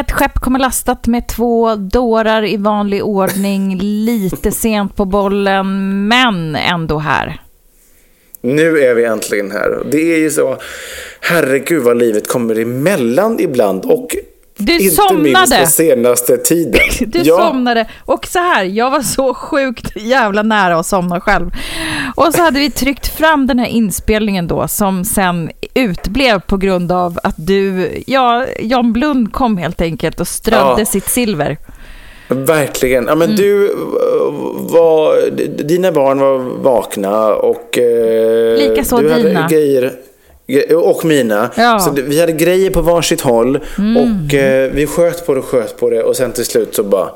Ett skepp kommer lastat med två dårar i vanlig ordning, lite sent på bollen, men ändå här. Nu är vi äntligen här. Det är ju så, herregud vad livet kommer emellan ibland och Du inte somnade. minst den senaste tiden. Du Ja. somnade. Och så här, jag var så sjukt jävla nära att somna själv. Och så hade vi tryckt fram den här inspelningen då som sen utblev på grund av att du, ja, Jan Blund kom helt enkelt och strödde Ja. sitt silver. Verkligen. Ja, men Mm. du eh, var, dina barn var vakna och eh, Likaså du hade dina. grejer gre- och mina. Ja. Mm. Så vi hade grejer på varsitt håll och eh, vi sköt på det och sköt på det och sen till slut så bara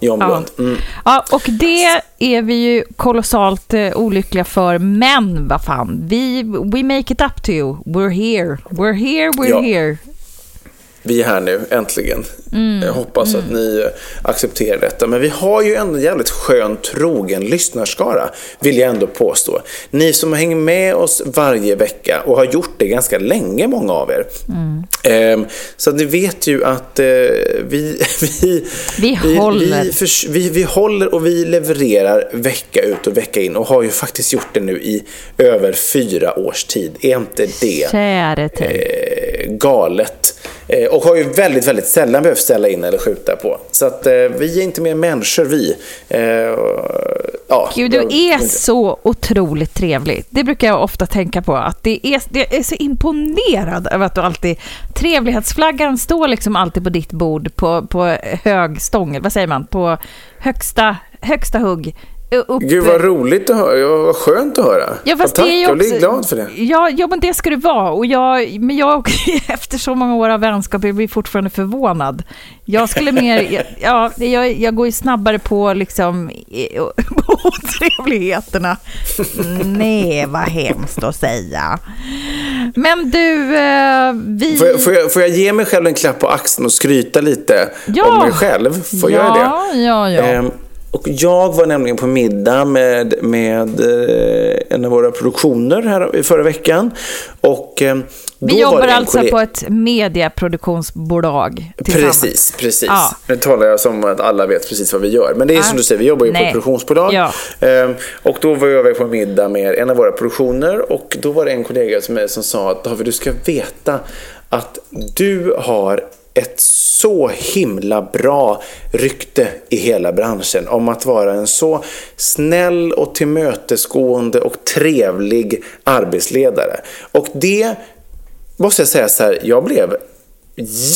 John Ja. Blund. Mm. Ja, och det är vi ju kolossalt eh, olyckliga för, men vad fan, vi, we make it up to you. We're here, we're here, we're Ja. here. Vi är här nu, äntligen. Mm. Jag hoppas att ni eh, accepterar detta. Men vi har ju ändå en jävligt skön, trogen lyssnarskara, vill jag ändå påstå. Ni som hänger med oss varje vecka och har gjort det ganska länge, många av er. Mm. Ehm, så ni vet ju att eh, vi, vi, Vi håller. Vi, förs- vi, vi håller och vi levererar vecka ut och vecka in och har ju faktiskt gjort det nu i över fyra års tid. Är inte det eh, galet. Eh, och har ju väldigt, väldigt sällan behövt ställa in eller skjuta på. Så att eh, vi är inte mer människor vi. Eh, ja, Gud, du jag- är så otroligt trevlig. Det brukar jag ofta tänka på. Att det är, det är så imponerad över att du alltid... Trevlighetsflaggan står liksom alltid på ditt bord på, på hög stång. Vad säger man? På högsta, högsta hugg. Upp, Gud vad roligt att höra. Ja, vad skönt att höra. Ja, fast tack, det är ju jag blir också- glad för det. Ja, ja, men det ska det vara. Och jag, men jag, efter så många år av vänskap, jag blir fortfarande förvånad. Jag skulle mer, ja, jag, jag går ju snabbare på liksom, på otrevligheterna. Nej, vad hemskt att säga. Men du, eh, vi... Får jag, får, jag, får jag ge mig själv en klapp på axeln och skryta lite Ja. om mig själv? Får jag ja, göra det? Ja, ja, Ehm, och jag var nämligen på middag med, med eh, en av våra produktioner här förra veckan. Och, då Vi jobbar alltså kollega- på ett medieproduktionsbolag tillsammans. Precis, precis. Ja. Nu talar jag som att alla vet precis vad vi gör. Men det är Ja. som du säger, vi jobbar ju på Nej. ett produktionsbolag. Ja. Ehm, och då var jag på middag med en av våra produktioner och då var det en kollega som, som sa att David, du ska veta att du har ett så himla bra rykte i hela branschen om att vara en så snäll och tillmötesgående och trevlig arbetsledare. Och det måste jag säga så här, jag blev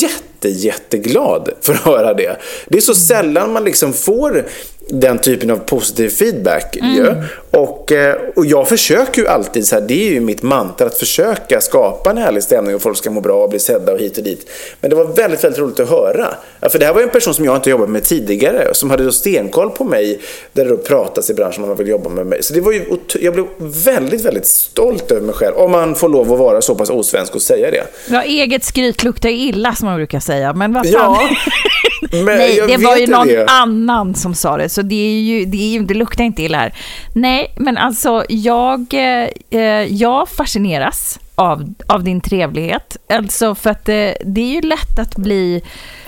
jätte, jätteglad för att höra det. Det är så sällan man liksom får den typen av positiv feedback. Mm. Ju. Och, eh, och jag försöker ju alltid, så här, det är ju mitt mantra, att försöka skapa en härlig stämning och folk ska må bra och bli sedda och hit och dit. Men det var väldigt, väldigt roligt att höra. För det här var ju en person som jag inte jobbat med tidigare, som hade då stenkoll på mig, där det då pratas i branschen om man vill jobba med mig. Så det var ju, jag blev väldigt, väldigt stolt över mig själv, om man får lov att vara så pass osvensk och säga det. Ja, eget skryt luktar illa som man brukar säga, men vad fan. Ja, men Nej, det var ju någon det. annan som sa det, så det, är ju, det, är ju, det luktar inte illa här. Nej, men alltså jag, eh, jag fascineras av, av din trevlighet. Alltså för att eh, det är ju lätt att bli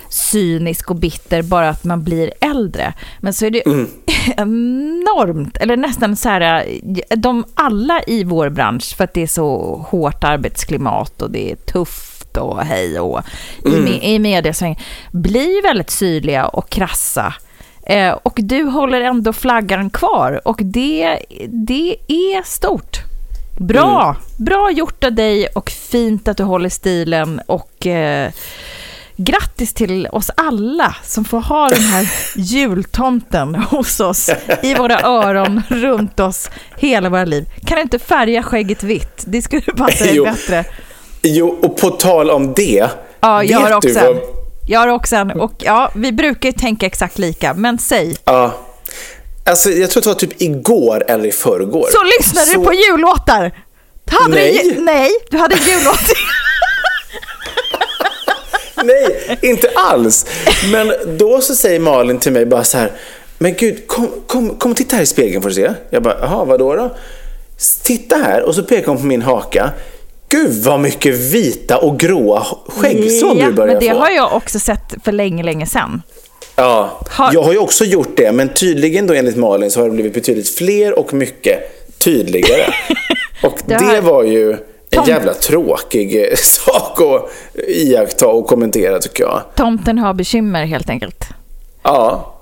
cynisk och bitter bara att man blir äldre. Men så är det Mm. enormt, eller nästan så här, eh, de alla i vår bransch, för att det är så hårt arbetsklimat och det är tufft och hej och i, me- i mediasvängen, blir väldigt syrliga och krassa. Eh, och du håller ändå flaggan kvar och det, det är stort. Bra! Bra gjort av dig och fint att du håller stilen och eh, grattis till oss alla som får ha den här jultomten hos oss i våra öron, runt oss, hela våra liv. Kan du inte färga skägget vitt? Det skulle passa dig bättre. Jo, och på tal om det. Ja, jag har vet du också vad- en. Jag har också en. Och ja, vi brukar ju tänka exakt lika, men säg. Ja. Alltså, jag tror att det var typ igår eller i förrgår. Så lyssnade Så- du på jullåtar? Hade Nej. Du, nej, du hade jullåtar. Nej, inte alls. Men då så säger Malin till mig bara så här. Men gud, kom, kom, kom och titta här i spegeln får du se. Jag bara, jaha, vadå då? Titta här. Och så pekar hon på min haka. Gud vad mycket vita och gråa skäggstrån ja, du börjar men det få. har jag också sett för länge, länge sedan. Ja, Har- jag har ju också gjort det. Men tydligen då enligt Malin så har det blivit betydligt fler och mycket tydligare. Och Det det, var ju en jävla tråkig eh, sak att iaktta och kommentera tycker jag. Tomten har bekymmer helt enkelt. Ja.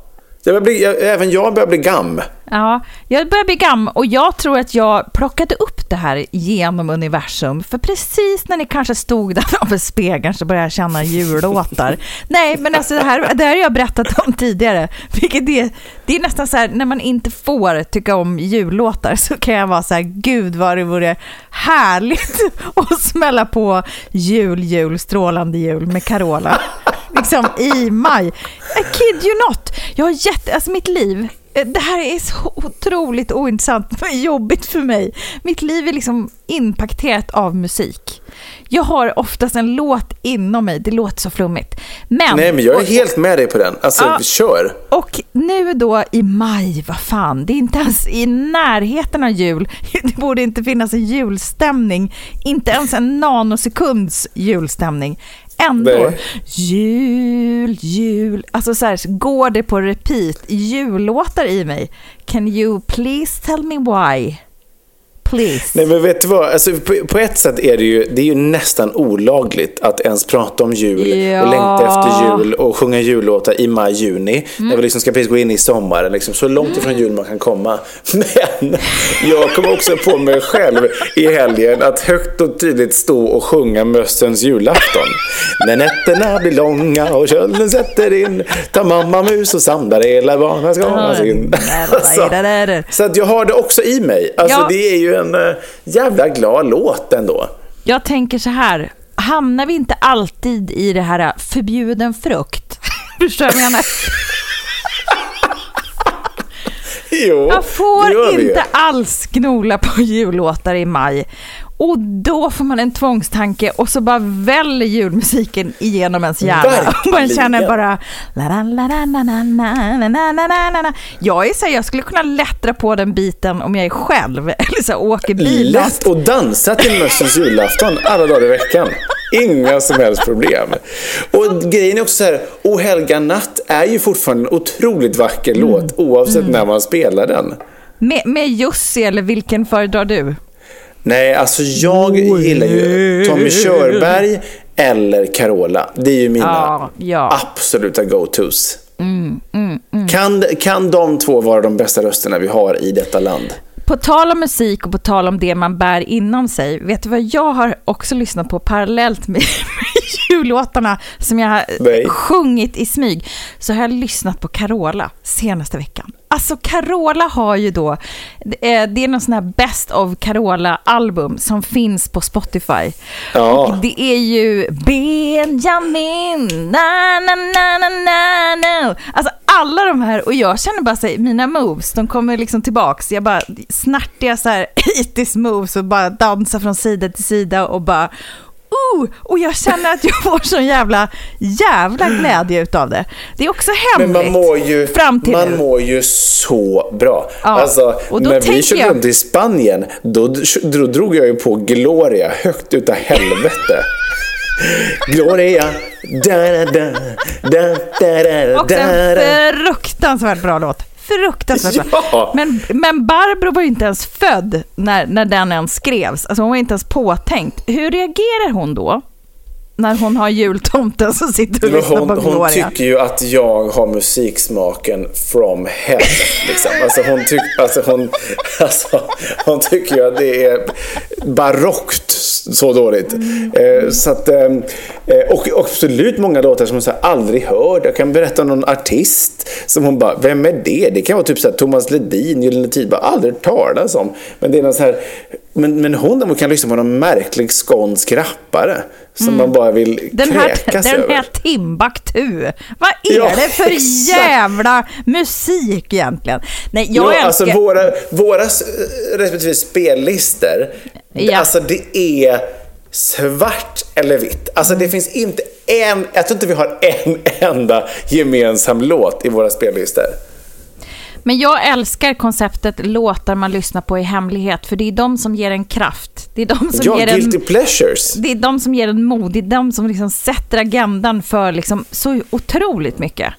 Jag bli, jag, även jag börjar bli gam. Ja, jag börjar bli gammal och jag tror att jag plockade upp det här genom universum. För precis när ni kanske stod där framför spegeln så började jag känna jullåtar. Nej, men alltså det här, det här har jag berättat om tidigare. Vilket det, det är nästan så här, när man inte får tycka om jullåtar så kan jag vara så här, gud vad det vore härligt att smälla på jul, jul, strålande jul med Carola. Liksom i maj. I kid you not. Jag har jätte, alltså mitt liv, eh, det här är så otroligt ointressant men jobbigt för mig. Mitt liv är liksom inpakterat av musik. Jag har oftast en låt inom mig, det låter så flummigt. Men, Nej, men jag är helt med dig på den. Alltså, Ja. kör. och nu då i maj, vad fan, det är inte ens i närheten av jul. Det borde inte finnas en julstämning, inte ens en nanosekunds julstämning. Ändå, Nej. jul, jul, alltså så här, går det på repeat, jullåtar i mig. Can you please tell me why? Please. Nej, men vet du vad? Alltså, på, på ett sätt är det ju, det är ju nästan olagligt att ens prata om jul Ja. och längta efter jul och sjunga jullåtar i maj, juni. När vi liksom ska precis gå in i sommaren, liksom, så långt ifrån jul man kan komma. Men jag kom också på mig själv i helgen att högt och tydligt stå och sjunga mössens julafton. När nätterna blir långa och kölden sätter in tar mamma mus och samlar hela barnaskaran sin. Alltså, så att jag har det också i mig. Alltså, Ja. Det är ju en eh, jävla glad låt ändå. Jag tänker så här, hamnar vi inte alltid i det här förbjuden frukt? Förstår du vad jag menar? Jo, det får inte alls gnola på jullåtar i maj. Och då får man en tvångstanke och så bara väller julmusiken igenom ens hjärna. Man känner bara... Jag är så här, jag skulle kunna lättra på den biten om jag är själv eller så här, åker bil. Lätt och dansa till mössens julafton alla dagar i veckan. Inga som helst problem. Och grejen är också så här, O helga natt är ju fortfarande en otroligt vacker mm. låt oavsett mm. när man spelar den. Med, med Jussi eller vilken föredrar du? Nej, alltså jag gillar ju Tommy Körberg eller Carola. Det är ju mina Ja, ja. absoluta go-tos. Kan, kan de två vara de bästa rösterna vi har i detta land? På tal om musik och på tal om det man bär inom sig, vet du vad jag har också lyssnat på parallellt med, med jullåtarna som jag har Nej. sjungit i smyg? Så har jag lyssnat på Carola senaste veckan. Alltså Carola har ju då, eh, det är någon sån här Best of Carola-album som finns på Spotify. Ja. Och det är ju Benjamin, na na na na na na. Alltså alla de här, och jag känner bara så här, mina moves, de kommer liksom tillbaks. Jag bara snärtiga så här 80 moves och bara dansar från sida till sida och bara Uh, och jag känner att jag får sån jävla, jävla glädje utav det. Det är också Men hemligt. man mår ju, fram till man nu. mår ju så bra. Ja, Alltså, och då när vi körde jag- runt i Spanien, då, då drog jag ju på Gloria högt utav helvete. Gloria, da da da, da da da Också en fruktansvärt bra låt. Fruktansvärt. Ja. Men, men Barbro var ju inte ens född när, när den ens skrevs. Alltså hon var inte ens påtänkt. Hur reagerar hon då? När hon har jultomten som sitter och Men lyssnar hon, på hon Gloria. tycker ju att jag har musiksmaken from hell. Liksom. Alltså, hon tyck, alltså, hon, alltså, hon tycker ju att det är barockt så dåligt. Eh, så att, eh, eh, och, och absolut många låtar som hon så här, aldrig hört. Jag kan berätta om någon artist som hon bara, vem är det? Det kan vara typ så här, Thomas Ledin, Gyllene Tid, bara aldrig talas om. Men det är någon så här, men, men hon däremot kan lyssna på någon märklig skånsk rappare som man bara vill Mm. Den här, kräkas den över. här Timbuktu. Vad är Ja, det för exakt. jävla musik egentligen? Nej, jag ja, älskar... alltså våra, våra s- respektive spellistor, Ja. alltså det är svart eller vitt. Alltså det finns inte en, jag tror inte vi har en enda gemensam låt i våra spellistor. Men jag älskar konceptet låtar man lyssnar på i hemlighet, för det är de som ger en kraft. Det är de som Ja, ger en... guilty pleasures. Det är de som ger en mod, det är de som liksom sätter agendan för liksom så otroligt mycket.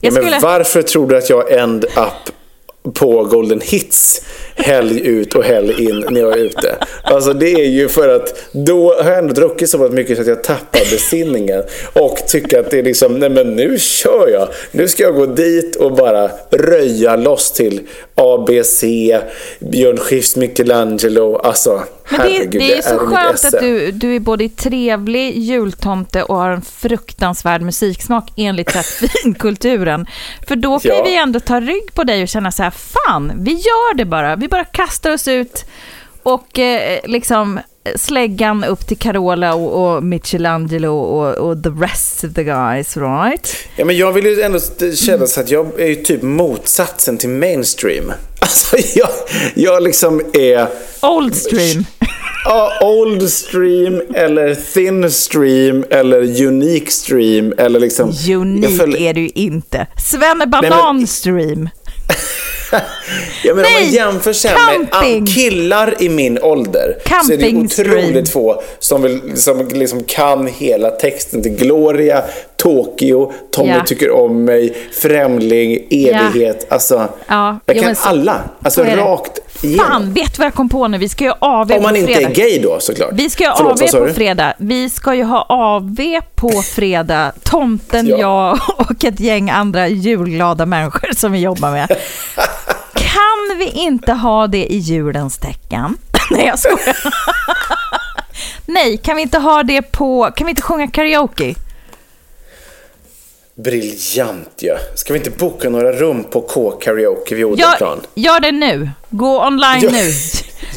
Ja, skulle... varför tror du att jag end up på Golden Hits helg ut och helg in när jag är ute? Alltså det är ju för att då har jag ändå druckit så pass mycket så att jag tappar besinningen och tycker att det är liksom, nej men nu kör jag. Nu ska jag gå dit och bara röja loss till ABC, Björn Skifs, Michelangelo, alltså men det, herregud, det är så mitt skönt esse. att du, du är både trevlig jultomte och har en fruktansvärd musiksmak enligt så här finkulturen. För då kan Ja. vi ändå ta rygg på dig och känna så här, fan, vi gör det bara. Vi bara kastar oss ut och eh, liksom släggan upp till Carola och, och Michelangelo och, och the rest of the guys, right? Ja, men jag vill ju ändå känna så att jag är ju typ motsatsen till mainstream. Alltså jag, jag liksom är Old stream. ja, old stream eller thin stream eller unique stream eller liksom... Unik följer- är du ju inte. Svenne men- Banan stream. Ja, men om man Nej, jämför sen med camping. killar i min ålder så är det Camping stream. otroligt få som, vill, som liksom kan hela texten till Gloria, Tokyo, Tommy Ja. tycker om mig, Främling, evighet. Alltså, Ja, jag kan så- alla. Alltså rakt igenom. Fan, vet du vad jag kom på nu? Vi ska ju ha AV Om man inte fredag. är gay då såklart. Vi ska ju ha Förlåt, AV på du? fredag. Vi ska ju ha AV på fredag. Tomten, Ja. jag och ett gäng andra julglada människor som vi jobbar med. Vi inte ha det i julens tecken? Nej, jag skojar. Nej, kan vi inte ha det på... Kan vi inte sjunga karaoke? Briljant ju. Ja. Ska vi inte boka några rum på K-karaoke vid Gör, Odenplan? gör det nu. Gå online Gör- nu.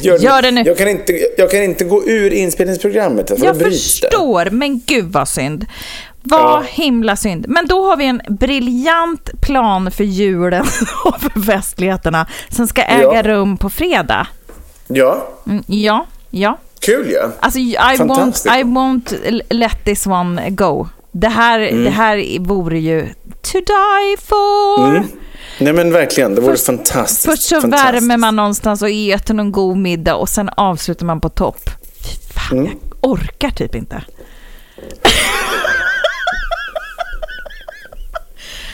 Gör, Gör det nu. Jag kan, inte, jag kan inte gå ur inspelningsprogrammet, för Jag förstår, men gud vad synd. Vad Ja. himla synd. Men då har vi en briljant plan för julen och för festligheterna som ska äga Ja. rum på fredag. Ja, Mm, ja, ja. kul. Ja. Alltså, I won't. I won't let this one go. Det här, Mm. det här vore ju to die for. Nej men verkligen, det vore Först- fantastiskt. Först så fantastiskt. värmer man någonstans och äter någon god middag och sen avslutar man på topp. Fy Fan, Mm. jag orkar typ inte.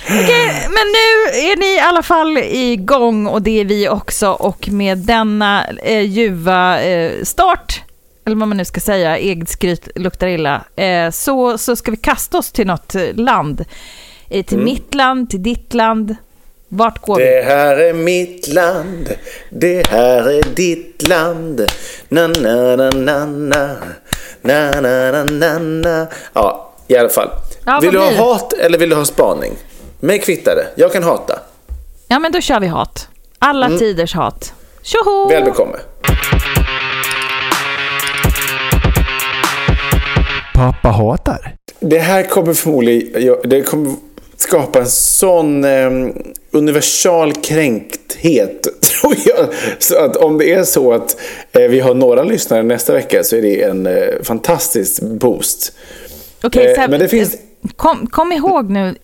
Okej, men nu är ni i alla fall igång och det är vi också och med denna eh, ljuva eh, start, eller vad man nu ska säga, eget skryt luktar illa, eh, så, så ska vi kasta oss till något eh, land. Eh, till mitt land, till ditt land. Vart går vi? Det här är mitt land, det här är ditt land. Na, na, na, na, na. Na, na, na, na. Ja, i alla fall. Ja, vill du ha det? hat eller vill du ha spaning? Mig kvittar det. Jag kan hata. Ja, men då kör vi hat. Alla tiders hat. Tjoho! Väl bekomme. Pappa hatar. Det här kommer förmodligen det kommer skapa en sån eh, universal kränkthet, tror jag. Så att om det är så att eh, vi har några lyssnare nästa vecka så är det en eh, fantastisk boost. Okej, Eh, så här, men det finns- kom, kom ihåg nu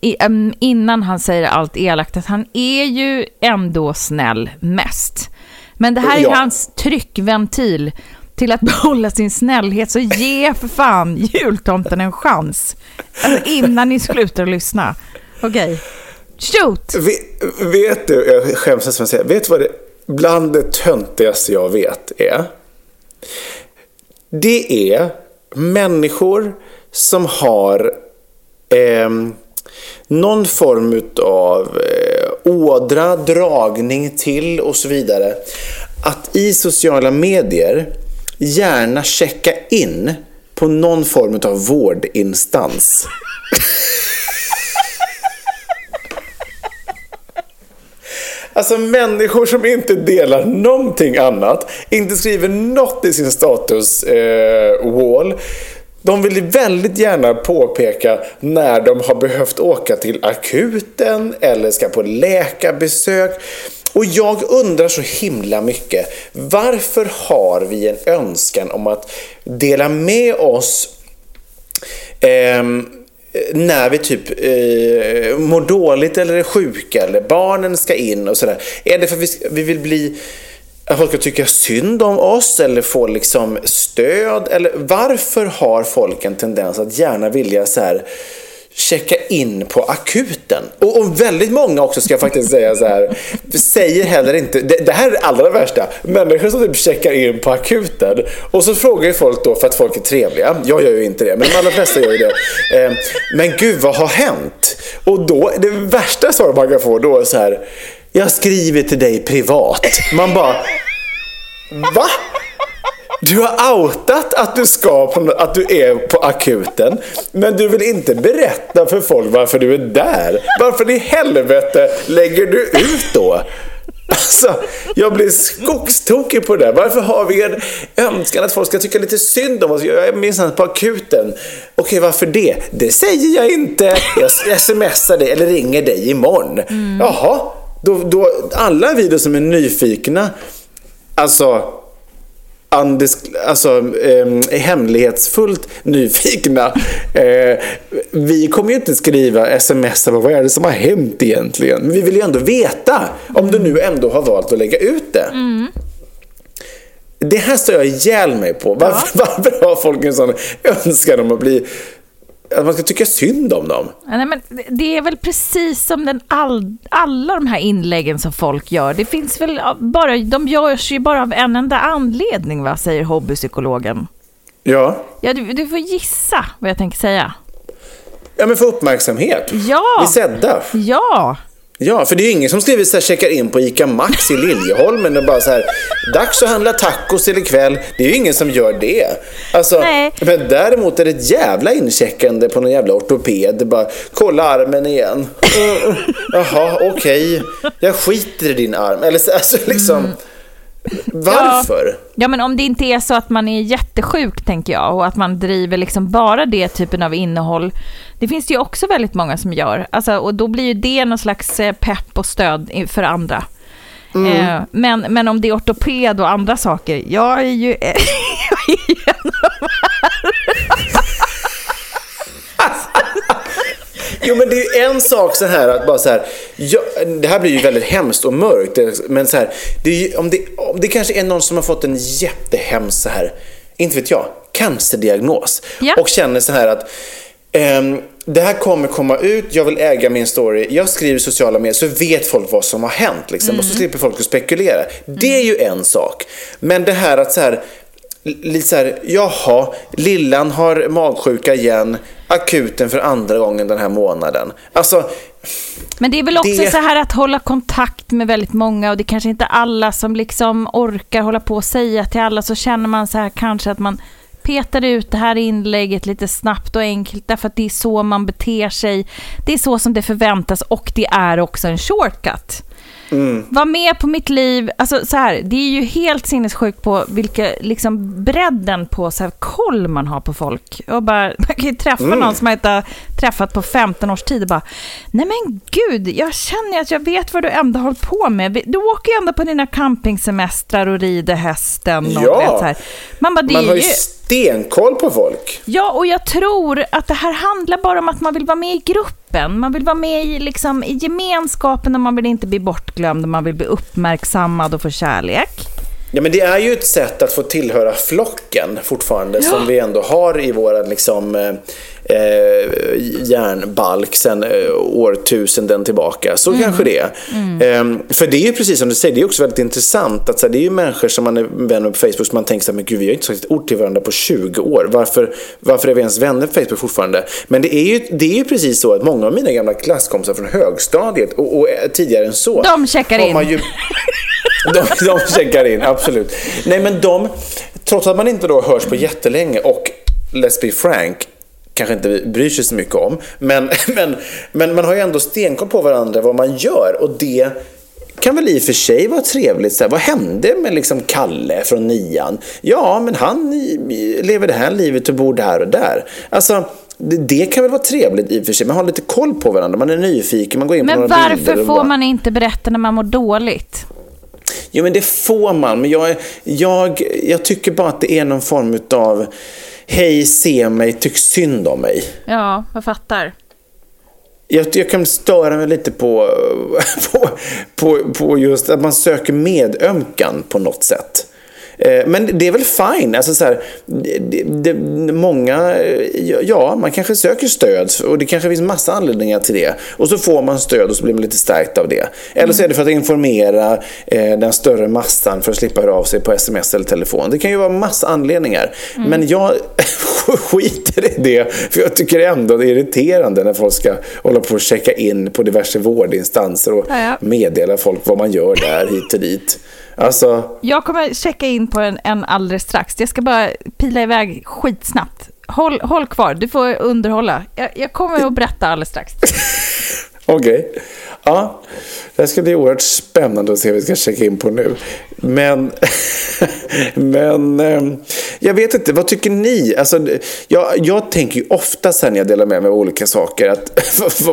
innan han säger allt elakt att han är ju ändå snäll mest. Men det här är Ja. hans tryckventil till att behålla sin snällhet. Så ge för fan jultomten en chans. Alltså innan ni slutar lyssna. Okej. Shoot! Vet, vet du, jag skäms nästan att säga, vet du vad det bland det töntigaste jag vet är? Det är människor som har eh, någon form av eh, ådra, dragning till och så vidare. Att i sociala medier gärna checka in på någon form av vårdinstans. Alltså människor som inte delar någonting annat, inte skriver något i sin status eh, wall. De vill väldigt gärna påpeka när de har behövt åka till akuten eller ska på läkarbesök. Och jag undrar så himla mycket, varför har vi en önskan om att dela med oss eh, när vi typ eh, mår dåligt eller är sjuka eller barnen ska in och sådär. Är det för att vi, vi vill bli att folk ska tycka synd om oss eller få liksom stöd? Eller varför har folk en tendens att gärna vilja så här checka in på akuten? Och, och väldigt många också ska jag faktiskt säga så här, säger heller inte, det, det här är det allra värsta, människor som typ checkar in på akuten och så frågar ju folk då för att folk är trevliga, jag gör ju inte det, men de allra flesta gör ju det. Eh, men gud vad har hänt? Och då, det värsta svaret man kan få då är så här, jag skriver till dig privat. Man bara, Va? Du har outat att du, ska på, att du är på akuten, men du vill inte berätta för folk varför du är där. Varför i helvete lägger du ut då? Alltså, jag blir skogstokig på det där. Varför har vi en önskan att folk ska tycka lite synd om oss? Jag är minsann på akuten. Okej, varför det? Det säger jag inte. Jag smsar dig eller ringer dig imorgon. Jaha, då, då, alla vi då som är nyfikna, alltså andisk, alltså, eh, hemlighetsfullt nyfikna. Eh, vi kommer ju inte skriva sms vad är det som har hänt egentligen. Men vi vill ju ändå veta om du nu ändå har valt att lägga ut det. Det här står jag ihjäl mig på. Varför, varför har folk en sån önskan om att bli att man ska tycka synd om dem? Nej, men det- det är väl precis som den all, alla de här inläggen som folk gör. Det finns väl bara, de görs ju bara av en enda anledning, va, säger hobbypsykologen. Ja, Ja, du, du får gissa vad jag tänker säga. ja men för uppmärksamhet. Ja! Bli sedda. Ja! Ja, för det är ju ingen som skriver så här, checkar in på ICA Maxi i Liljeholmen och bara så här, dags att handla tacos till ikväll. Det är ju ingen som gör det. Alltså, Nej. men däremot är det ett jävla incheckande på någon jävla ortoped. Det bara, kolla armen igen. Jaha, okej. Jag skiter i din arm. Eller så, alltså liksom, varför? Ja, men om det inte är så att man är jättesjuk, tänker jag, och att man driver liksom bara det typen av innehåll. Det finns det ju också väldigt många som gör. Alltså, och då blir ju det någon slags eh, pepp och stöd för andra. Eh, men, men om det är ortoped och andra saker, jag är ju, jag är ju en av Jo men det är ju en sak så här att bara så här, ja, det här blir ju väldigt hemskt och mörkt, men så här, det ju, om, det, om det kanske är någon som har fått en jättehemsk så här, inte vet jag, cancerdiagnos Ja. och känner så här att ehm, det här kommer komma ut, jag vill äga min story, jag skriver i sociala medier så vet folk vad som har hänt liksom, och så slipper folk att spekulera. Det är ju en sak. Men det här att så här, lite så här, jaha, lillan har magsjuka igen, akuten för andra gången den här månaden. Alltså, Men det är väl också Det- så här att hålla kontakt med väldigt många och det är kanske inte alla som liksom orkar hålla på och säga till alla så känner man så här kanske att man petar ut det här inlägget lite snabbt och enkelt därför att det är så man beter sig. Det är så som det förväntas och det är också en shortcut. Mm. Var med på mitt liv. Alltså så här, det är ju helt sinnessjukt på vilka, liksom bredden på så här, koll man har på folk. Och bara, man kan ju träffa mm. någon som man inte har träffat på 15 års tid och bara, nej men gud, jag känner att jag vet vad du ändå håller på med. Du åker ju ändå på dina campingsemestrar och rider hästen. Och ja, vet, så här. Man, bara, det man har ju stenkoll på folk. Ja, och jag tror att det här handlar bara om att man vill vara med i gruppen. Man vill vara med i, liksom, i gemenskapen och man vill inte bli bortglömd. Man vill bli uppmärksammad och få kärlek. Ja, men det är ju ett sätt att få tillhöra flocken fortfarande ja. som vi ändå har i våra liksom, eh, eh, järnbalk sen eh, årtusenden tillbaka. Så mm. kanske det är. Mm. Eh, för det är ju precis som du säger, det är också väldigt intressant att så här, det är ju människor som man är vän med på Facebook som man tänker så här, men gud vi har inte sagt ett ord till varandra på 20 år. Varför, varför är vi ens vänner på Facebook fortfarande? Men det är ju, det är ju precis så att många av mina gamla klasskompisar från högstadiet och, och tidigare än så. De checkar in. Ju, de, de checkar in, absolut. Nej men de, trots att man inte då hörs på jättelänge och let's be frank, kanske inte bryr sig så mycket om. Men, men, men man har ju ändå stenkoll på varandra, vad man gör. Och det kan väl i och för sig vara trevligt. Så här, vad hände med liksom Kalle från nian? Ja, men han lever det här livet och bor där och där. Alltså, det, det kan väl vara trevligt i och för sig. Man har lite koll på varandra, man är nyfiken, man går in men på några bilder. Men varför får bara... man inte berätta när man mår dåligt? Jo, men det får man. Men jag, jag, jag tycker bara att det är någon form av hej, se mig, tyck synd om mig. Ja, jag fattar. Jag, jag kan störa mig lite på, på, på, på just att man söker medömkan på något sätt. Eh, men det är väl fine. Alltså så här, det, det, många, ja, man kanske söker stöd och det kanske finns massa anledningar till det. Och så får man stöd och så blir man lite stärkt av det. Eller så är det för att informera eh, den större massan för att slippa höra av sig på sms eller telefon. Det kan ju vara massa anledningar. Mm. Men jag skiter i det, för jag tycker ändå det är irriterande när folk ska hålla på och checka in på diverse vårdinstanser och ja, ja. meddela folk vad man gör där hit och dit. Alltså... Jag kommer checka in på en, en alldeles strax. Jag ska bara pila iväg skitsnabbt. Håll, håll kvar, du får underhålla. Jag, jag kommer att berätta alldeles strax. Okej. Okay. Ja, det ska bli oerhört spännande att se vad vi ska checka in på nu. Men, men ehm, jag vet inte, vad tycker ni? Alltså, jag, jag tänker ju ofta sen när jag delar med mig av olika saker att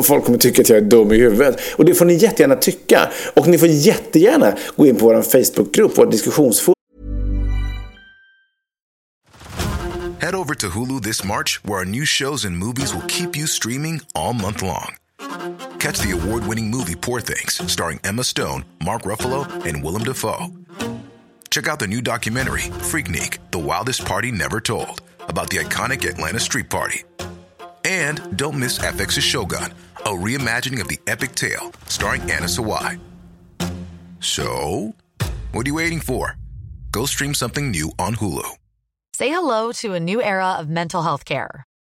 folk kommer tycka att jag är dum i huvudet. Och det får ni jättegärna tycka. Och ni får jättegärna gå in på vår Facebookgrupp, vår diskussionsforum. Head over to Hulu this March where our new shows and movies will keep you streaming all month long. Catch the award winning movie Poor Things, starring Emma Stone, Mark Ruffalo, and Willem Dafoe. Check out the new documentary, Freaknik The Wildest Party Never Told, about the iconic Atlanta Street Party. And don't miss FX's Shogun, a reimagining of the epic tale, starring Anna Sawai. So, what are you waiting for? Go stream something new on Hulu. Say hello to a new era of mental health care.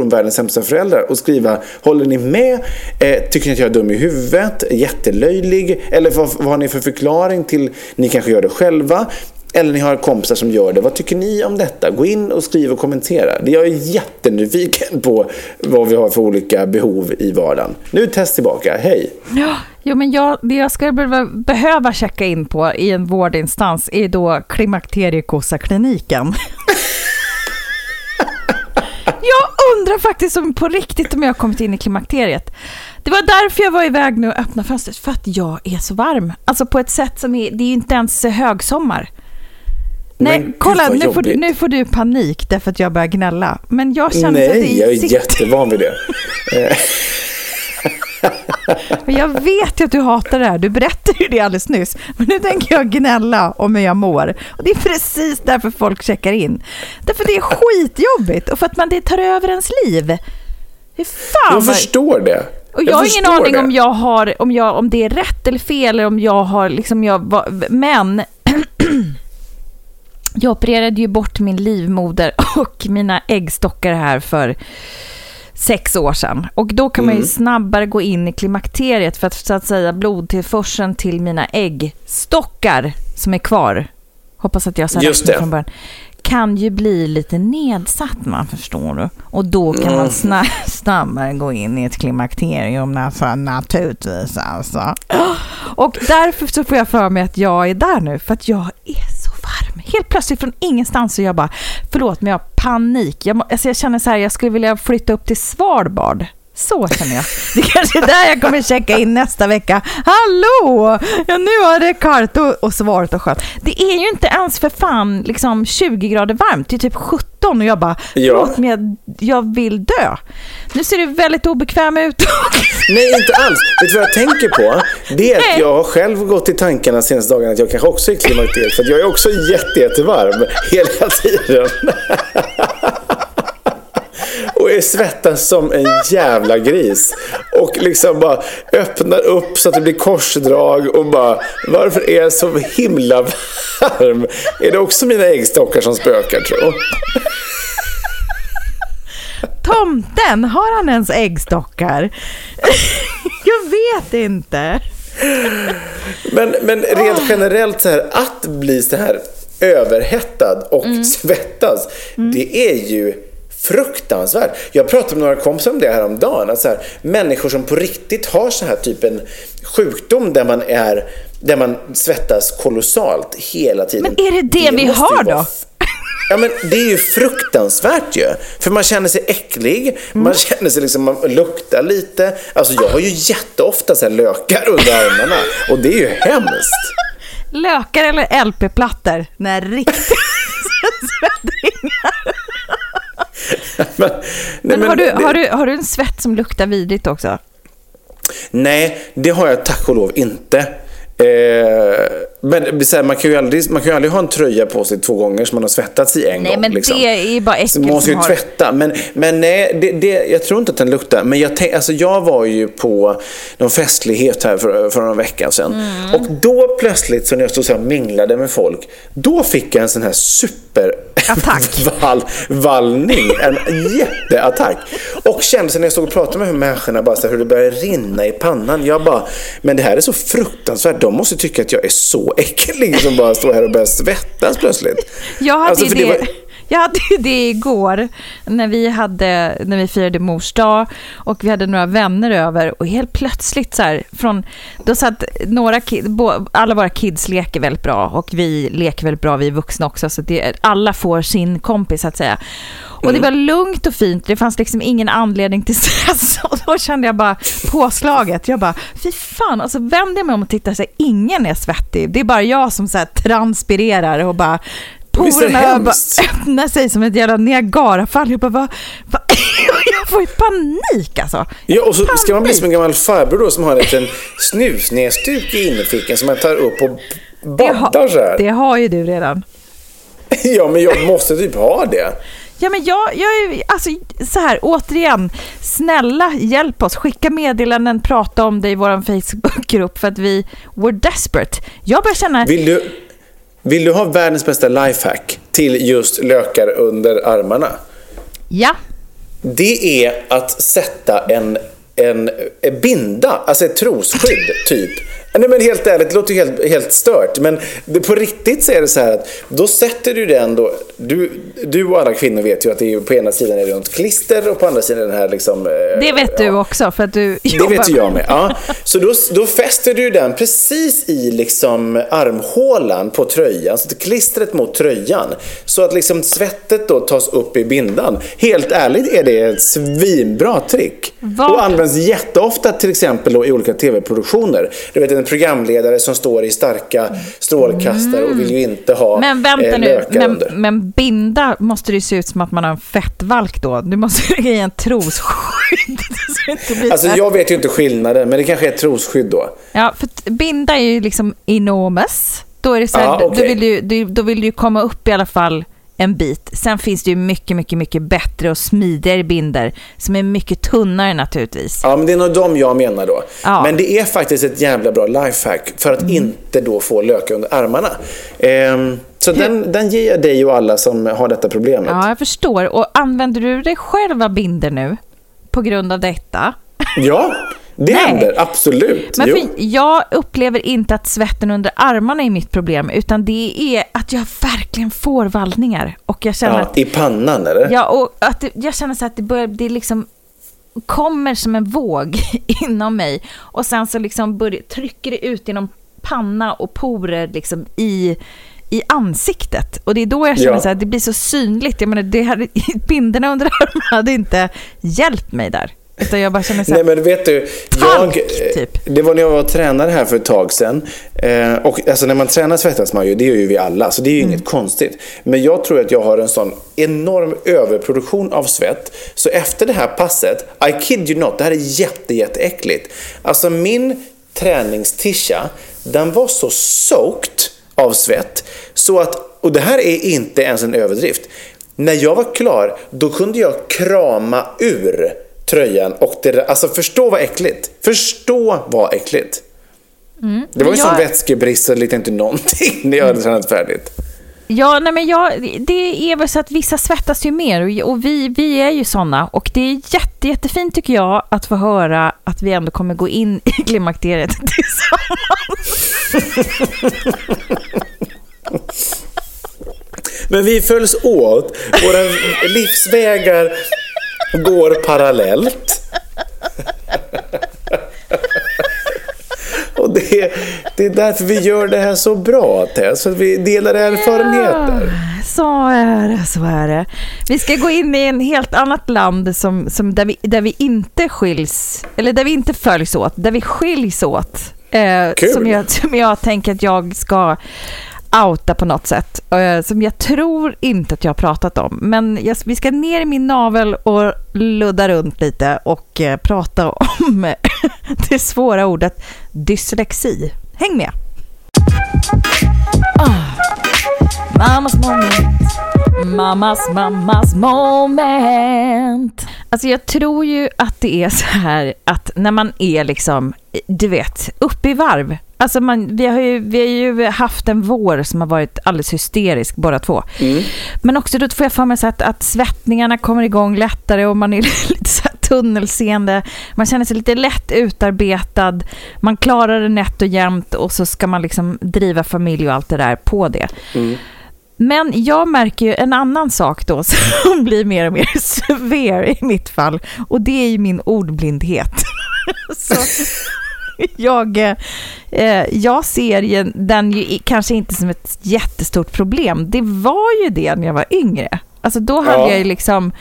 om världens sämsta föräldrar och skriva Håller ni med? Eh, tycker ni att jag är dum i huvudet? Jättelöjlig? Eller vad, vad har ni för förklaring till Ni kanske gör det själva? Eller ni har kompisar som gör det. Vad tycker ni om detta? Gå in och skriv och kommentera. Jag är jättenyfiken på vad vi har för olika behov i vardagen. Nu test tillbaka. Hej! Ja, jo, men jag, det jag skulle behöva, behöva checka in på i en vårdinstans är då klimakteriekossa-kliniken. undrar faktiskt om på riktigt om jag har kommit in i klimakteriet. Det var därför jag var iväg nu och öppnade fönstret, för att jag är så varm. Alltså på ett sätt som är, det är ju inte ens högsommar. Nej, Men kolla, nu får, du, nu får du panik därför att jag börjar gnälla. Men jag känner att Nej, det jag är jättevan vid det. Jag vet ju att du hatar det här, du berättade ju det alldeles nyss. Men nu tänker jag gnälla om hur jag mår. Och det är precis därför folk checkar in. Därför det är skitjobbigt och för att man det tar över ens liv. Hur fan Jag förstår det. och jag, har ingen aning det. om jag har, om, jag, om det är rätt eller fel eller om jag har liksom, jag, men jag opererade ju bort min livmoder och mina äggstockar här för sex år sedan. Och då kan man ju Mm. snabbare gå in i klimakteriet för att så att säga blodtillförseln till mina äggstockar som är kvar, hoppas att jag sa rätt från början, kan ju bli lite nedsatt man förstår du. Och då kan Mm. man sna- snabbare gå in i ett klimakterium alltså, naturligtvis alltså. Och därför så får jag för mig att jag är där nu för att jag är. Helt plötsligt från ingenstans så jag bara, förlåt men jag har panik. Jag, alltså jag känner så här, jag skulle vilja flytta upp till Svalbard. Så känner jag. Det kanske är där jag kommer checka in nästa vecka. Hallå! Ja, nu har det kallt och, och svalt och skönt. Det är ju inte ens för fan liksom 20 grader varmt. Det är typ 17 och jag bara, Ja. men jag, jag vill dö. Nu ser du väldigt obekväm ut. Nej, inte alls. Vet du vad jag tänker på? Det är att Nej. jag har själv gått i tankarna senaste dagarna att jag kanske också är klimakteriet. För jag är också jätte, jättevarm hela tiden. Svettas som en jävla gris. Och liksom bara öppnar upp så att det blir korsdrag och bara Varför är jag så himla varm? Är det också mina äggstockar som spökar tro? Tomten, har han ens äggstockar? jag vet inte. Men, men rent generellt så här, att bli så här överhettad och svettas, det är ju fruktansvärt. Jag pratade med några kompisar om det här om dagen. Att så här, människor som på riktigt har så här typ en sjukdom där man, är, där man svettas kolossalt hela tiden. Men är det det vi måste ju har då? Ja men det är ju fruktansvärt ju. För man känner sig äcklig, Mm. man känner sig liksom, man luktar lite. Alltså jag har ju jätteofta så här lökar under armarna och det är ju hemskt. Lökar eller LP-plattor? Nej, riktigt svettringar. Men, nej, Men har du, det- har, du, har du en svett som luktar vidrigt också? Nej, det har jag tack och lov inte. Eh, men här, man, kan ju aldrig, man kan ju aldrig ha en tröja på sig två gånger som man har svettats i en Nej, gång. men liksom. det är bara äckligt Så man måste ju har- tvätta. Men, men nej, det, det, jag tror inte att den luktar. Men jag, tänk, alltså jag var ju på någon festlighet här för, för några veckor sedan. Mm. Och då plötsligt, så när jag stod så här och minglade med folk, då fick jag en sån här super Attack. Val, vallning, en jätteattack. Och kände sig när jag stod och pratade med människorna bara så här, hur det började rinna i pannan. Jag bara, men det här är så fruktansvärt. De måste tycka att jag är så äcklig som bara står här och börjar svettas plötsligt. Jag hade, Alltså, ju jag hade ju det igår när vi, hade, när vi firade mors dag och vi hade några vänner över och helt plötsligt så här från, då satt några alla våra kids leker väldigt bra och vi leker väldigt bra, vi vuxna också så det, alla får sin kompis så att säga. Och Mm. det var lugnt och fint, det fanns liksom ingen anledning till stress och då kände jag bara påslaget. Jag bara, fy fan, alltså vänder jag mig om och tittar så här, ingen är svettig. Det är bara jag som så här transpirerar och bara porerna bara öppnar sig som ett jävla Niagarafall. Jag bara, va, va? jag får ju panik alltså. Ja, och så ska man bli Panik. som en gammal farbror då som har en liten snusnäsduk i innerfickan som man tar upp och baddar så här. det har ju du redan. Ja, men jag måste typ ha det. Ja, men jag, jag är, alltså så här, återigen, snälla hjälp oss, skicka meddelanden, prata om det i vår Facebookgrupp för att vi, we're desperate. Jag börjar känna, Vill du, vill du ha världens bästa lifehack till just lökar under armarna? ja, det är att sätta en, en, en binda, alltså ett trosskydd typ. Nej men helt ärligt, det låter helt, helt stört. Men det, på riktigt så är det så här att då sätter du den då. Du, du och alla kvinnor vet ju att det är, på ena sidan är det något klister och på andra sidan den här liksom. eh, Det vet du också för att du Det jobbar vet ju jag med. Ja. Så då, då fäster du den precis i liksom armhålan på tröjan, så klistret mot tröjan. Så att liksom svettet då tas upp i bindan. Helt ärligt är det ett svinbra trick. Vad- Och används jätteofta till exempel då i olika tv-produktioner. Du vet en programledare som står i starka strålkastare och vill ju inte ha Men vänta eh, nu, men, men binda måste det se ut som att man har en fettvalk då. Du måste lägga i en trosskydd. Alltså jag vet ju inte skillnaden, men det kanske är ett trosskydd då. Ja, för binda är ju liksom enormous. Då, är det så här, Ja, då, okej. vill du, då vill du komma upp i alla fall en bit. Sen finns det ju mycket, mycket, mycket bättre och smidigare binder som är mycket tunnare naturligtvis. Ja, men det är nog de jag menar då. Ja. Men det är faktiskt ett jävla bra lifehack för att inte då få löka under armarna. Ehm, så den, den ger jag dig och alla som har detta problemet. Ja, jag förstår. Och använder du dig själv av binder nu på grund av detta? Ja, det Nej. händer. Absolut. Men jag upplever inte att svetten under armarna är mitt problem, utan det är att jag verkligen får vallningar. Och jag känner Ja, att I pannan eller? Ja, och att det, jag känner så att det börjar, det liksom kommer som en våg inom mig och sen så liksom börjar, trycker det ut genom panna och porer liksom i, i ansiktet. Och det är då jag känner Ja. så här, det blir så synligt. Jag menar, det hade, binderna under armarna hade inte hjälpt mig där. Utan jag bara känner så här, Nej men vet du, jag, typ. det var när jag var tränare här för ett tag sedan. Eh, och alltså när man tränar svettas man ju, det gör ju vi alla, så det är ju Mm. inget konstigt. Men jag tror att jag har en sån enorm överproduktion av svett. Så efter det här passet, I kid you not, det här är jätte, jätteäckligt. Alltså min träningstisha, den var så soaked av svett så att, och det här är inte ens en överdrift. När jag var klar, då kunde jag krama ur tröjan och det, alltså förstå vad äckligt. Förstå vad äckligt. Det var ju Jag- som vätskebrist och lite inte någonting när jag hade tränat färdigt. Ja, nej men jag, det är väl så att vissa svettas ju mer och, och vi, vi är ju sådana. Och det är jätte, jättefint tycker jag att få höra att vi ändå kommer gå in i klimakteriet tillsammans. Men vi följs åt, våra livsvägar går parallellt. Och det det är därför vi gör det här så bra, Tess. Att vi delar erfarenheter. Så är det, så är det. Vi ska gå in i en helt annat land som, som där, vi, där vi inte skiljs, eller där vi inte följs åt, där vi skiljs åt. Eh, som, jag, som jag tänker att jag ska outa på något sätt. Eh, som jag tror inte att jag har pratat om. Men jag, vi ska ner i min navel och ludda runt lite och eh, prata om det svåra ordet dyslexi. Häng med! Ah. Mammas moment. Mammas, mammas moment. Alltså jag tror ju att det är så här att när man är liksom, du vet, uppe i varv. Alltså man, vi, har ju, vi har ju haft en vår som har varit alldeles hysterisk båda två. Men också då får jag för mig så att, att svettningarna kommer igång lättare och man är lite så tunnelseende. Man känner sig lite lätt utarbetad. Man klarar det nätt och jämnt och så ska man liksom driva familj och allt det där på det. Men jag märker ju en annan sak då som blir mer och mer severe i mitt fall och det är ju min ordblindhet. Så jag, eh, jag ser ju den ju kanske inte som ett jättestort problem. Det var ju det när jag var yngre. Alltså då hade Ja. jag ju liksom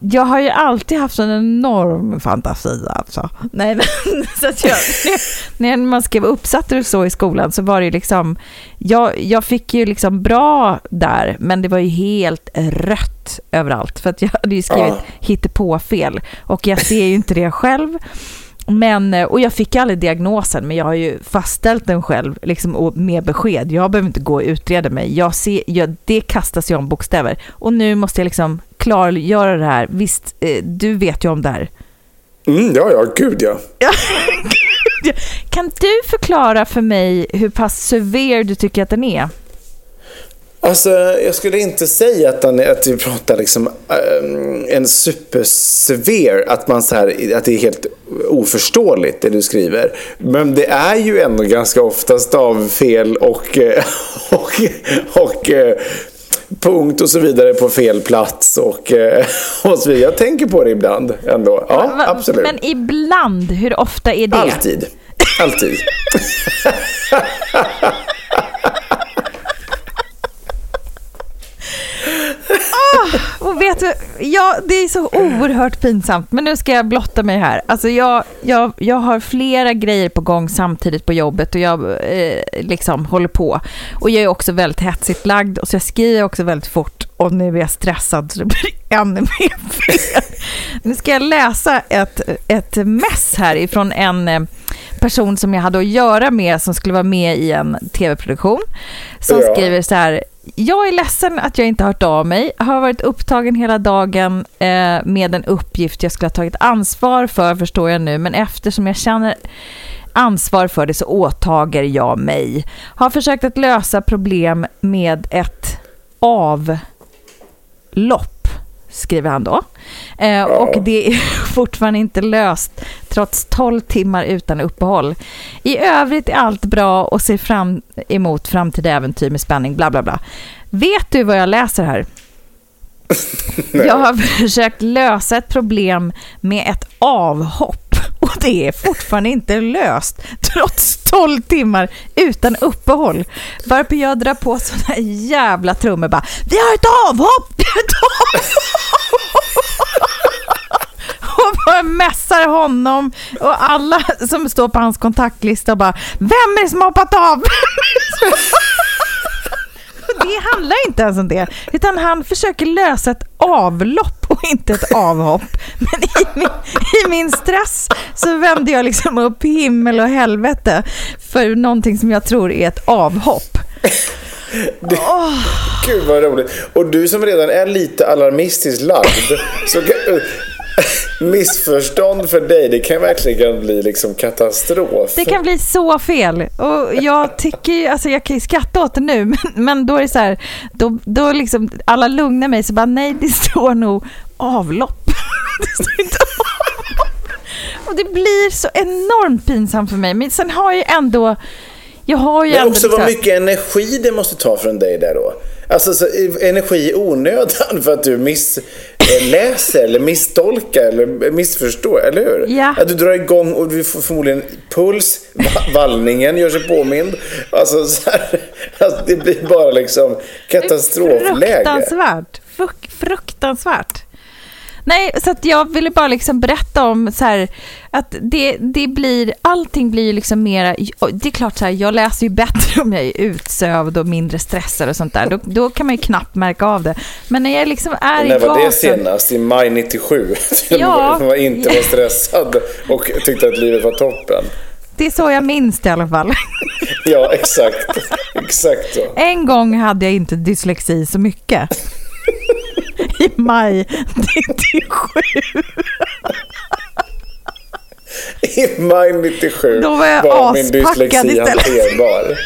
jag har ju alltid haft en enorm fantasi alltså. Nej, men, så att jag, när man skrev uppsatser och så i skolan så var det ju liksom, jag, jag fick ju liksom bra där, men det var ju helt rött överallt för att jag hade ju skrivit Ja. hittepåfel och jag ser ju inte det själv. Men, eh, och jag fick aldrig diagnosen, men jag har ju fastställt den själv liksom, och med besked. Jag behöver inte gå och utreda mig. Jag ser, jag, det kastas ju om bokstäver. Och nu måste jag liksom klargöra det här. Visst, eh, du vet ju om det här. Mm, ja, ja, gud ja. Kan du förklara för mig hur pass severe du tycker att den är? Alltså, jag skulle inte säga att, han, att vi pratar liksom um, en supersevere, att, man så här, att det är helt oförståeligt det du skriver. Men det är ju ändå ganska ofta stavfel och, eh, och, och, och eh, punkt och så vidare på fel plats och, eh, och så vidare. Jag tänker på det ibland ändå. Ja, absolut. Men ibland, hur ofta är det? Alltid. Alltid. Och vet du, ja, det är så oerhört pinsamt, men nu ska jag blotta mig här. Alltså jag, jag, jag har flera grejer på gång samtidigt på jobbet och jag eh, liksom håller på. Och jag är också väldigt hetsigt lagd och så jag skriver också väldigt fort och nu är jag stressad så det blir ännu mer fel. Nu ska jag läsa ett, ett mess här ifrån en eh, person som jag hade att göra med som skulle vara med i en tv-produktion. Som Ja. skriver så här. Jag är ledsen att jag inte har hört av mig. Har varit upptagen hela dagen eh, med en uppgift jag skulle ha tagit ansvar för, förstår jag nu. Men eftersom jag känner ansvar för det så åtager jag mig. Har försökt att lösa problem med ett avlopp, skriver han då. Eh, och det är fortfarande inte löst trots 12 timmar utan uppehåll. I övrigt är allt bra och ser fram emot framtida äventyr med spänning, bla bla bla. Vet du vad jag läser här? Jag har försökt lösa ett problem med ett avhopp och det är fortfarande inte löst trots 12 timmar utan uppehåll. Varför jag drar på sådana jävla trummor bara Vi har ett avhopp! Ett avhopp! och bara mässar honom och alla som står på hans kontaktlista och bara Vem är det som har hoppat av? Det handlar inte ens om det, utan han försöker lösa ett avlopp och inte ett avhopp. Men i min, i min stress så vände jag liksom upp himmel och helvete för någonting som jag tror är ett avhopp. Gud vad roligt. Och du som redan är lite alarmistiskt lagd. så kan, missförstånd för dig, det kan verkligen bli liksom katastrof. Det kan bli så fel. Och jag tycker alltså jag kan ju skratta åt det nu, men, men då är det så här, då, då liksom alla lugnar mig så bara nej, det står nog avlopp. Det står inte avlopp. Och det blir så enormt pinsamt för mig. Men sen har jag ändå, jag har ju Men ändå också vad mycket energi det måste ta från dig där då. Alltså så, energi i onödan för att du missläser eller misstolkar eller missförstår, eller hur? Ja. Att du drar igång och du får förmodligen puls, va- vallningen gör sig påmind. Alltså, så här, alltså det blir bara liksom katastrofläge. Fruktansvärt. Fruk- fruktansvärt. Nej, så jag ville bara liksom berätta om så här, att det, det blir, allting blir liksom mera, det är klart så här, jag läser ju bättre om jag är utsövd och mindre stressad och sånt där, då, då kan man ju knappt märka av det. Men när jag liksom är i När var det senast? I maj 97? Ja. Man var inte var stressad och tyckte att livet var toppen. det är så jag minns det i alla fall. Ja, exakt. Exakt så. En gång hade jag inte dyslexi så mycket. I maj 97. I maj 97 Då var jag min aspackad dyslexi hanterbar.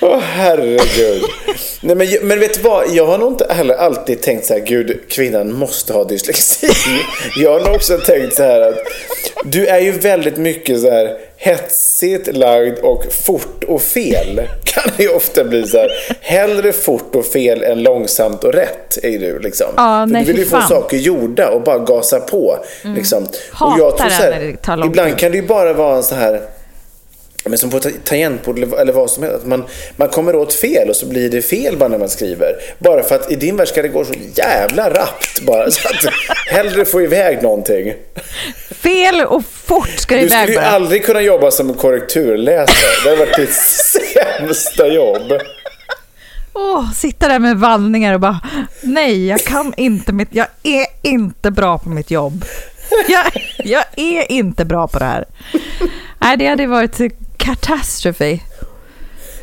Åh herregud. Nej, men, men vet du vad? Jag har nog inte heller alltid tänkt så här, gud, kvinnan måste ha dyslexi. Jag har nog också tänkt så här att du är ju väldigt mycket så här hetsigt lagd och fort och fel. Kan det ju ofta bli så här, hellre fort och fel än långsamt och rätt är du liksom. Ja, nej, du vill ju få. Mm. saker gjorda och bara gasa på. Liksom. Hatar det när det tar lång ibland kan det ju bara vara en så här men som på ta- tangentbord eller, vad som helst. Man, man kommer åt fel och så blir det fel bara när man skriver. Bara för att i din värld ska det gå så jävla rappt bara. Så att hellre få iväg någonting. Fel och fort ska det Du skulle iväg ju bara. aldrig kunna jobba som korrekturläsare. Det hade varit ditt sämsta jobb. Åh, sitta där med vallningar och bara, nej, jag kan inte mitt, jag är inte bra på mitt jobb. Jag, jag är inte bra på det här. Nej, det hade varit katastrofi.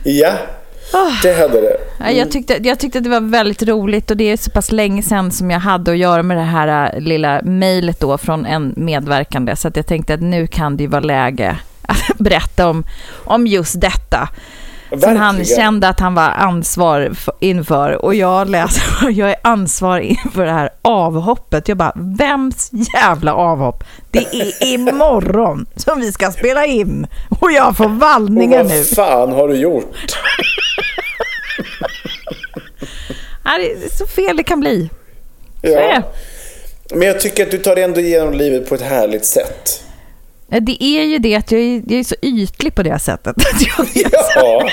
Ja, det hade det. Nej, Jag tyckte, jag tyckte att det var väldigt roligt och det är så pass länge sedan som jag hade att göra med det här äh, lilla mejlet då från en medverkande så att jag tänkte att nu kan det ju vara läge att berätta om, om just detta. Som han Verkligen. kände att han var ansvar inför. Och jag läser, jag är ansvar inför det här avhoppet. Jag bara, vems jävla avhopp? Det är imorgon som vi ska spela in. Och jag får vallningar nu. vad fan har du gjort? Det är så fel det kan bli. Så är Ja. det. Men jag tycker att du tar ändå igenom livet på ett härligt sätt. Det är ju det att jag är, jag är så ytlig på det sättet. Jag, Ja,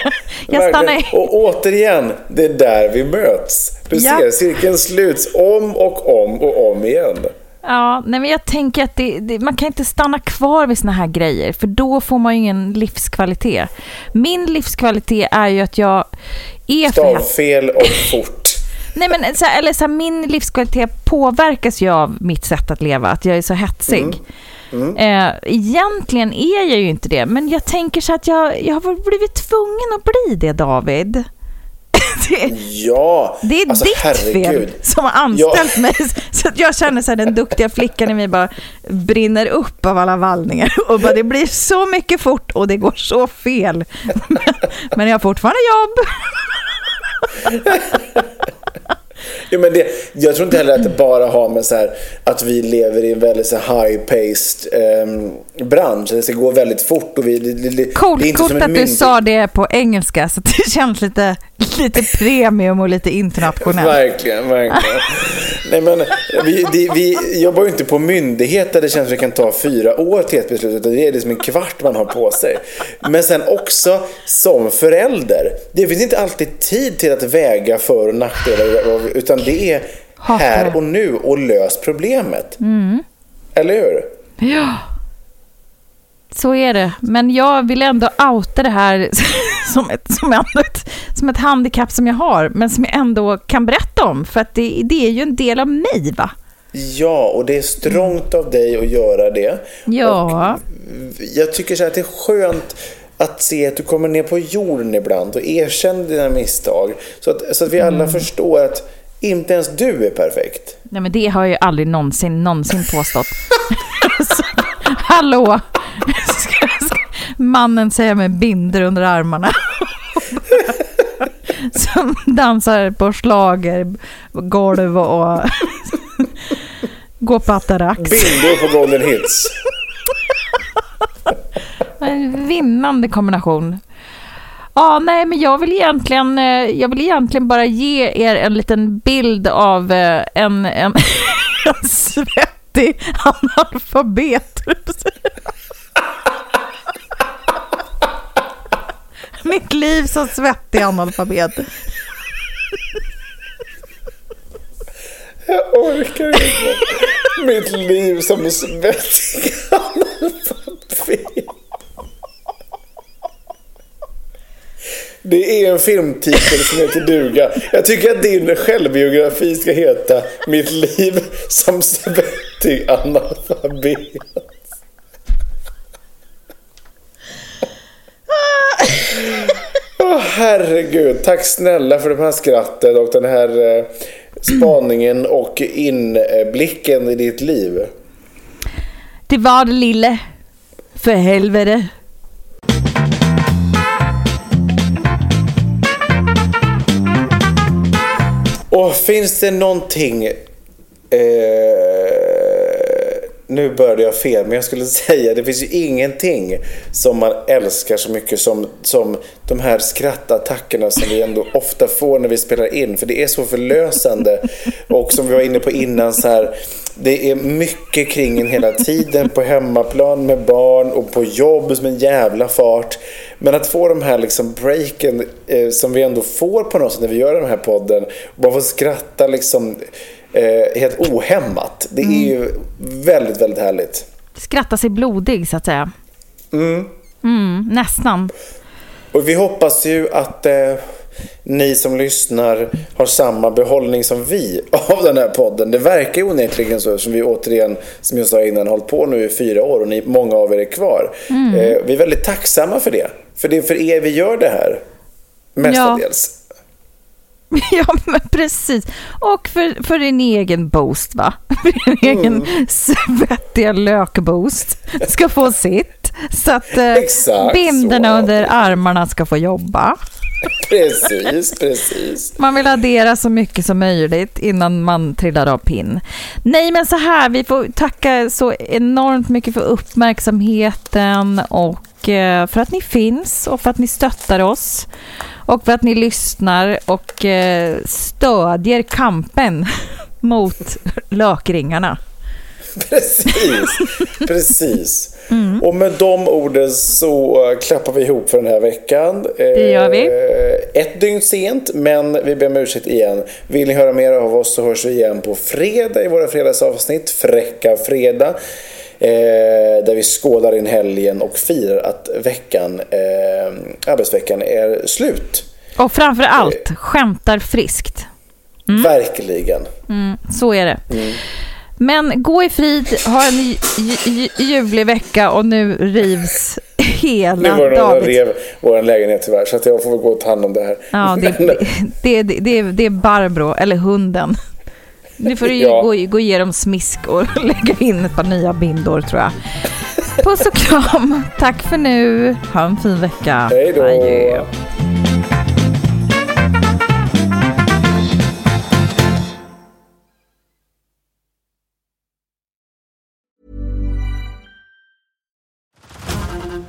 Jag stannar Och återigen, det är där vi möts. Du Ja. ser, cirkeln sluts om och om och om igen. Ja, nej men jag tänker att det, det, man kan inte stanna kvar vid såna här grejer, för då får man ju ingen livskvalitet. Min livskvalitet är ju att jag är. Stavfel och fort. Nej, men så här, eller så här, min livskvalitet påverkas ju av mitt sätt att leva, att jag är så hetsig. Eh, egentligen är jag ju inte det, men jag tänker så att jag, jag har blivit tvungen att bli det, David. det, Ja, det är alltså, ditt herregud. fel som har anställt mig. Så att jag känner så här, den duktiga flickan i mig bara brinner upp av alla vallningar. Och bara, det blir så mycket fort och det går så fel. Men, men jag har fortfarande jobb. Ja, men det, jag tror inte heller att det bara har med så här, att vi lever i en väldigt high-paced ehm, bransch. Det ska gå väldigt fort. Och vi, det, det, det, Coolt, det är inte coolt som en att du sa det på engelska så det känns lite, lite premium och lite internationellt. Verkligen, verkligen. Nej, men, vi, det, vi jobbar ju inte på myndighet där det känns som det kan ta fyra år till ett beslut. Utan det är liksom en kvart man har på sig. Men sen också som förälder. Det finns inte alltid tid till att väga för och nackdelar. Utan det är här och nu och lös problemet. Eller hur? Ja, så är det. Men jag vill ändå outa det här som ett, som ett, som ett handikapp som jag har, men som jag ändå kan berätta om. För att det, det är ju en del av mig, va? Ja, och det är strångt av dig att göra det. Ja. Och jag tycker så att det är skönt att se att du kommer ner på jorden ibland och erkänner dina misstag. Så att, så att vi alla förstår att inte ens du är perfekt. Nej, men det har jag ju aldrig någonsin, någonsin påstått. Hallå! Ska, ska mannen säga med binder under armarna. Som dansar på slager, golv och går på attarax. Bindor på Golden Hits. En vinnande kombination. Ja, nej, men jag vill egentligen, eh, jag vill egentligen bara ge er en liten bild av eh, en, en, en svettig analfabet. Mitt liv som svettig analfabet. Jag orkar inte. Mitt liv som svettig analfabet. Det är en filmtitel som heter duga. Jag tycker att din självbiografi ska heta Mitt liv som svettig analfabet. Åh herregud, tack snälla för det här skrattet och den här eh, spaningen och inblicken i ditt liv. Det var det lille. För helvete. Och finns det någonting... Eh, nu började jag fel, men jag skulle säga det finns ju ingenting som man älskar så mycket som, som de här skrattattackerna som vi ändå ofta får när vi spelar in. För det är så förlösande. Och som vi var inne på innan så här, det är mycket kring en hela tiden på hemmaplan med barn och på jobb som en jävla fart. Men att få de här liksom breaken eh, som vi ändå får på något sätt när vi gör den här podden. Och bara få skratta liksom eh, helt ohämmat. Det är ju väldigt, väldigt härligt. Skratta sig blodig, så att säga. Mm, nästan. Och vi hoppas ju att eh, ni som lyssnar har samma behållning som vi av den här podden. Det verkar ju onekligen så som vi återigen, som jag sa innan, hållit på nu i fyra år och ni, många av er är kvar. Eh, vi är väldigt tacksamma för det. För det är för er vi gör det här. Mestadels. Ja, men precis. Och för, för din egen boost, va? För din egen svettiga lökboost ska få sitt. Så att eh, binderna under armarna ska få jobba. Precis, precis. Man vill addera så mycket som möjligt innan man trillar av pinn. Nej, men så här, vi får tacka så enormt mycket för uppmärksamheten och eh, för att ni finns och för att ni stöttar oss och för att ni lyssnar och eh, stödjer kampen mot lökringarna. Precis, precis. Mm. Och med de orden så eh, klappar vi ihop för den här veckan. Det gör vi. Eh, Ett dygn sent, men vi ber om ursäkt igen. Vill ni höra mer av oss så hörs vi igen på fredag i våra fredagsavsnitt, Fräcka Fredag. Eh, där vi skådar in helgen och firar att veckan, eh, arbetsveckan är slut. Och framför allt, skämtar friskt. Mm. Verkligen. Så är det. Men gå i frid, ha en ljuvlig vecka och nu rivs Nu hela var det någon David. rev vår lägenhet tyvärr, så att jag får väl gå och ta hand om det här. Ja, det, det, det, det, är- det är Barbro, eller hunden. Nu får du ju Ja. gå, gå och ge dem smisk och lägga in ett par nya bindor tror jag. Puss och kram. Tack för nu. Ha en fin vecka. Hej då!